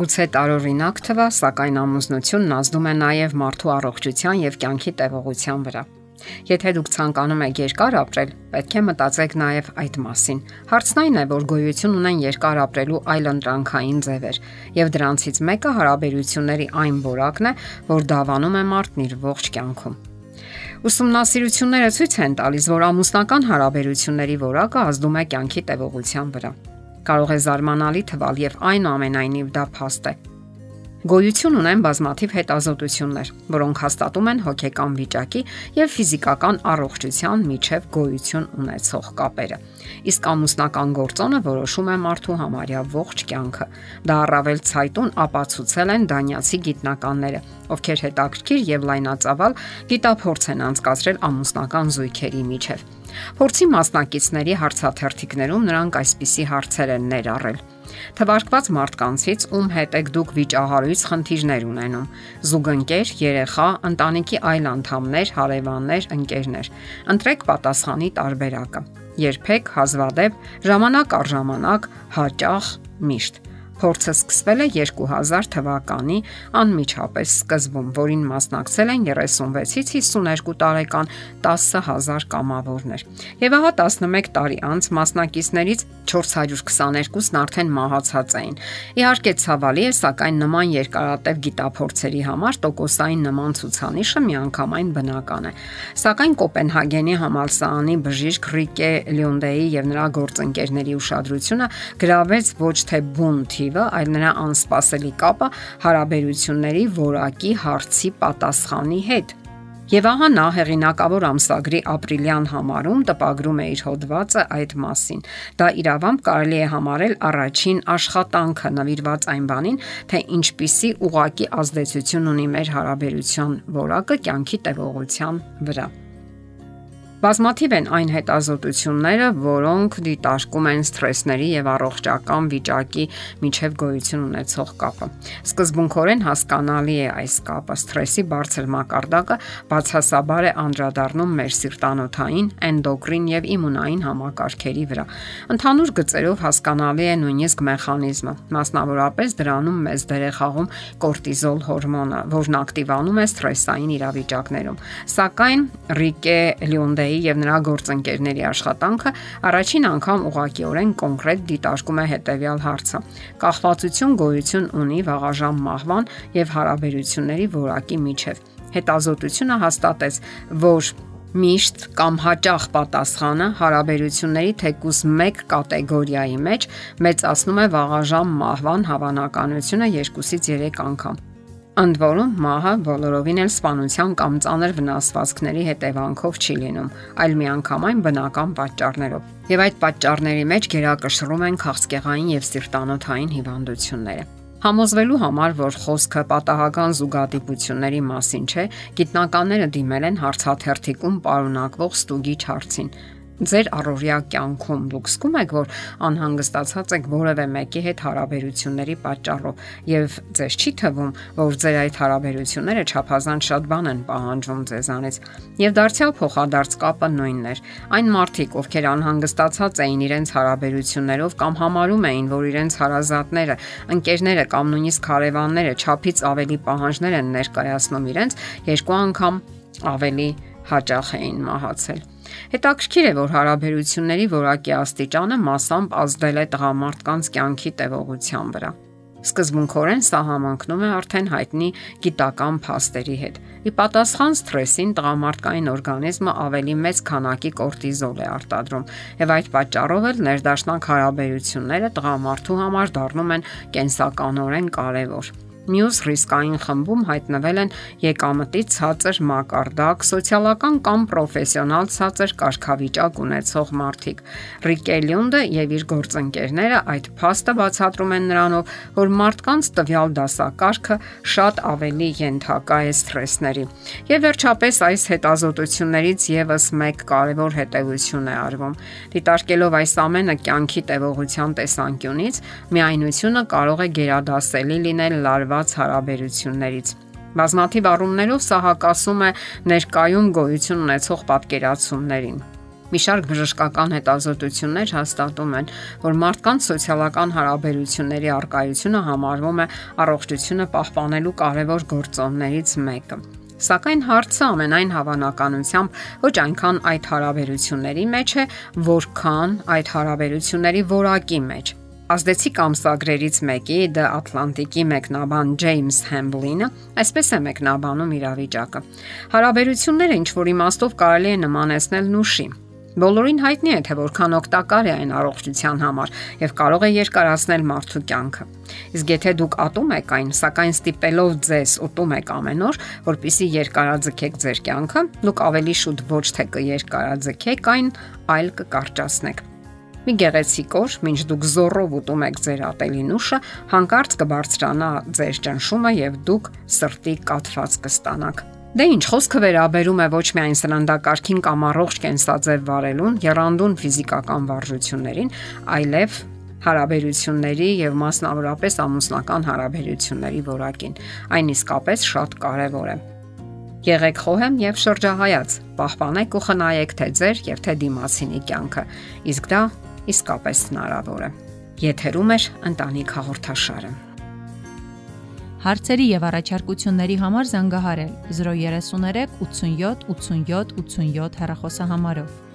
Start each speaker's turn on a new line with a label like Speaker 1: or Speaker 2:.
Speaker 1: Գուցե տարօրինակ թվա, սակայն ամուսնությունն ազդում է նաև մարդու առողջության եւ կյանքի տևողության վրա։ Եթե դուք ցանկանում եք երկար ապրել, պետք է մտածեք նաև այդ մասին։ Հարցն այն է, որ գոյություն ունեն երկար ապրելու այլ ընտրանքային ձևեր, եւ դրանցից մեկը հարաբերությունների այն որակն է, որ դավանում է մարդն իր ողջ կյանքում։ Ուսումնասիրությունները ցույց են տալիս, որ ամուսնական հարաբերությունների որակը ազդում է կյանքի տևողության վրա։ Կարող է զարմանալի թվալ եւ այնուամենայնիվ դա փաստ է։ Գոյություն ունեն բազմաթիվ հետազոտություններ, որոնք հաստատում են հոգեկան վիճակի եւ ֆիզիկական առողջության միջև գոյություն ունեցող կապերը։ Իսկ ամուսնական գործոնը որոշում է մարդու համարյա ողջ կյանքը։ Դա առավել ցայտուն ապացուցել են դանիացի գիտնականները, ովքեր հետաքրքիր եւ լայնածավալ գիտափորձ են անցկացրել ամուսնական զույգերի միջև։ Փորձի մասնակիցների հարցաթերթիկներում նրանք այսպիսի հարցեր են ներառել Թվարկված մարդկանցից ում հետ եք դուք վիճահարույց խնդիրներ ունենում։ Զուգընկեր, երեխա, ընտանիքի այլ անդամներ, հարևաններ, ընկերներ։ Ընտրեք պատասխանի տարբերակը։ Երբեք հազվադեպ, ժամանակ առ ժամանակ, հաճախ, միշտ Փորձը սկսվել է 2000 թվականի անմիջապես սկզբում, որին մասնակցել են 36-ից 52 տարեկան 10000 կամավորներ։ Եվ ահա 11 տարի անց մասնակիցներից 422-ն արդեն մահացած էին։ Իհարկե ցավալի է, սակայն նման երկարատև գիտափորձերի համար տոկոսային նման ցուցանիշը միանգամայն բնական է։ Սակայն Կոպենհագենի համալսարանի բժիշկ Ռիկե Լյոնդեի եւ նրա գործընկերների ուշադրությունը գրավեց ոչ թե բուն թիվը, այլ նրա անսպասելի կապը հարաբերությունների որակի հարցի պատասխանի հետ։ Եվ ահա նա հեղինակավոր ամսագրի ապրիլյան համարում տպագրում է իր հոդվածը այդ մասին։ Դա իրավամբ կարելի է համարել առաջին աշխատանքը նվիրված այն բանին, թե ինչպիսի ուղակի ազդեցություն ունի մեր հարաբերության որակը կյանքի տևողության վրա։ Բազմաթիվ են այն հետազոտությունները, որոնք դիտարկում են սթրեսների եւ առողջական վիճակի միջև գոյություն ունեցող կապը։ Սկզբունքորեն հասկանալի է այս կապը։ Սթրեսի բարձր մակարդակը բացասաբար է անդրադառնում մեր սիրտանոթային, էնդոկրին եւ իմունային համակարգերի վրա։ Ընդհանուր գծերով հասկանալի է նույնիսկ մեխանիզմը։ Մասնավորապես դրանում մեծ դեր է խաղում կորտիզոլ հորմոնը, որն ակտիվանում է սթրեսային իրավիճակներում։ Սակայն Ռիկե Լյոնդե Ռեյի եւ նրա գործընկերների աշխատանքը առաջին անգամ ուղղակիորեն կոնկրետ դիտարկում է հետեւյալ հարցը. կախվածություն գոյություն ունի վաղաժամ մահվան եւ հարաբերությունների որակի միջև։ Հետազոտությունը հաստատեց, որ միշտ կամ հաճախ պատասխանը հարաբերությունների թեկուս 1 կատեգորիայի մեջ մեծացնում է վաղաժամ մահվան հավանականությունը 2-ից 3 անգամ։ Ընդ որում մահը բոլորովին էլ սպանության կամ ծանր վնասվածքների հետևանքով չի լինում, այլ միանգամայն բնական պատճառներով։ Եվ այդ պատճառների մեջ գերակշռում են քաղցկեղային եւ սիրտանոթային հիվանդությունները։ Համոզվելու համար, որ խոսքը պատահական զուգադիպությունների մասին չէ, գիտնականները դիմել են հարցաթերթիկում պարունակվող ստուգիչ հարցին, ձեր առօրյա կյանքում դուք զգում եք, որ անհանգստացած եք որևէ մեկի հետ հարաբերությունների պատճառով եւ ձեզ չի թվում, որ ձեր այդ հարաբերությունները չափազանց շատ բան են պահանջում ձեզանից։ Եվ դարձյալ փոխադարձ կապը նույնն էր։ Այն մարդիկ, ովքեր անհանգստացած էին իրենց հարաբերություններով կամ համարում էին, որ իրենց հարազատները, ընկերները կամ նույնիսկ հարևանները չափից ավելի պահանջներ են ներկայացնում իրենց, երկու անգամ ավելի հաճախ էին մահացել։ Հետաքրքիր է, որ հարաբերությունների որակի աստիճանը մասամբ ազդել է տղամարդկանց կյանքի տևողության վրա։ Սկզբունքորեն սա համընկնում է արդեն հայտնի գիտական փաստերի հետ։ Ի պատասխան սթրեսին տղամարդկային օրգանիզմը ավելի մեծ քանակի կորտիզոլ է արտադրում, եւ այդ պատճառով էլ ներդաշնակ հարաբերությունները տղամարդու համար դառնում են կենսականորեն կարևոր։ Մյուս ռիսկային խմբում հայտնվել են եկամտի ցածր մակարդակ, սոցիալական կամ պրոֆեսիոնալ ցածր կարգավիճակ ունեցող մարդիկ։ Ռիկելյունդը եւ իր գործընկերները այդ փաստը բացատրում են նրանով, որ մարդկանց տվյալ դասակարգը շատ ավելի ենթակա է սթրեսների։ Եվ վերջապես այս հետազոտություններից եւս մեկ կարևոր հետևություն է արվում։ Դիտարկելով այս ամենը կյանքի տևողության տեսանկյունից, միայնությունը կարող է գերադասելի լինել լարված կապված հարաբերություններից։ Բազմաթիվ առումներով սա հակասում է ներկայում գոյություն ունեցող պատկերացումներին։ Մի շարք բժշկական հետազոտություններ հաստատում են, որ մարդկանց սոցիալական հարաբերությունների արկայությունը համարվում է առողջությունը պահպանելու կարևոր գործոններից մեկը։ Սակայն հարցը ամենայն հավանականությամբ ոչ այնքան այդ հարաբերությունների մեջ է, որքան այդ հարաբերությունների որակի մեջ։ Ազդեցիկ ամսագրերից մեկի The Atlantic-ի մեկնաբան Ջեյմս Հեմբլինը այսպես է մեկնաբանում իրավիճակը։ Հարաբերությունները ինչ որ իմաստով կարելի է նմանեցնել նուշի, Բոլորին հայտնի է, թե որքան օգտակար է այն առողջության համար եւ կարող է երկարացնել մարդու կյանքը։ Իսկ եթե դուք ատում եք այն, սակայն ստիպելով ձեզ ուտում եք ամեն օր, որpիսի երկարաձգեք ձեր կյանքը, դուք ավելի շուտ ոչ թե կերկարաձգեք այն, այլ կկարճացնեք։ Մի գեղեցիկ օր, ինչ դուք զորով ուտում եք ձեր ատելի նուշը, հանկարծ կբարձրանա ձեր ճնշումը եւ դուք սրտի կաթված կստանաք։ Դե ինչ խոսքը վերաբերում է ոչ միայն սննդակարգին կամ առողջ կենսաձև վարելուն, երանդուն ֆիզիկական վարժություններին, այլև հարաբերությունների եւ մասնավորապես ամուսնական հարաբերությունների որակին։ Այն իսկապես շատ կարեւոր է։ Եղեք խոհեմ եւ շրջահայաց։ Պահպանեք ու խնայեք թե ձեր եւ թե դիմացինի կյանքը։ Իսկ դա իսկապես հնարավոր է։ Եթերում է ընտանիք հաղորդաշարը։
Speaker 2: Հարցերի եւ առաջարկությունների համար զանգահարել 033 87 87 87 հեռախոսահամարով։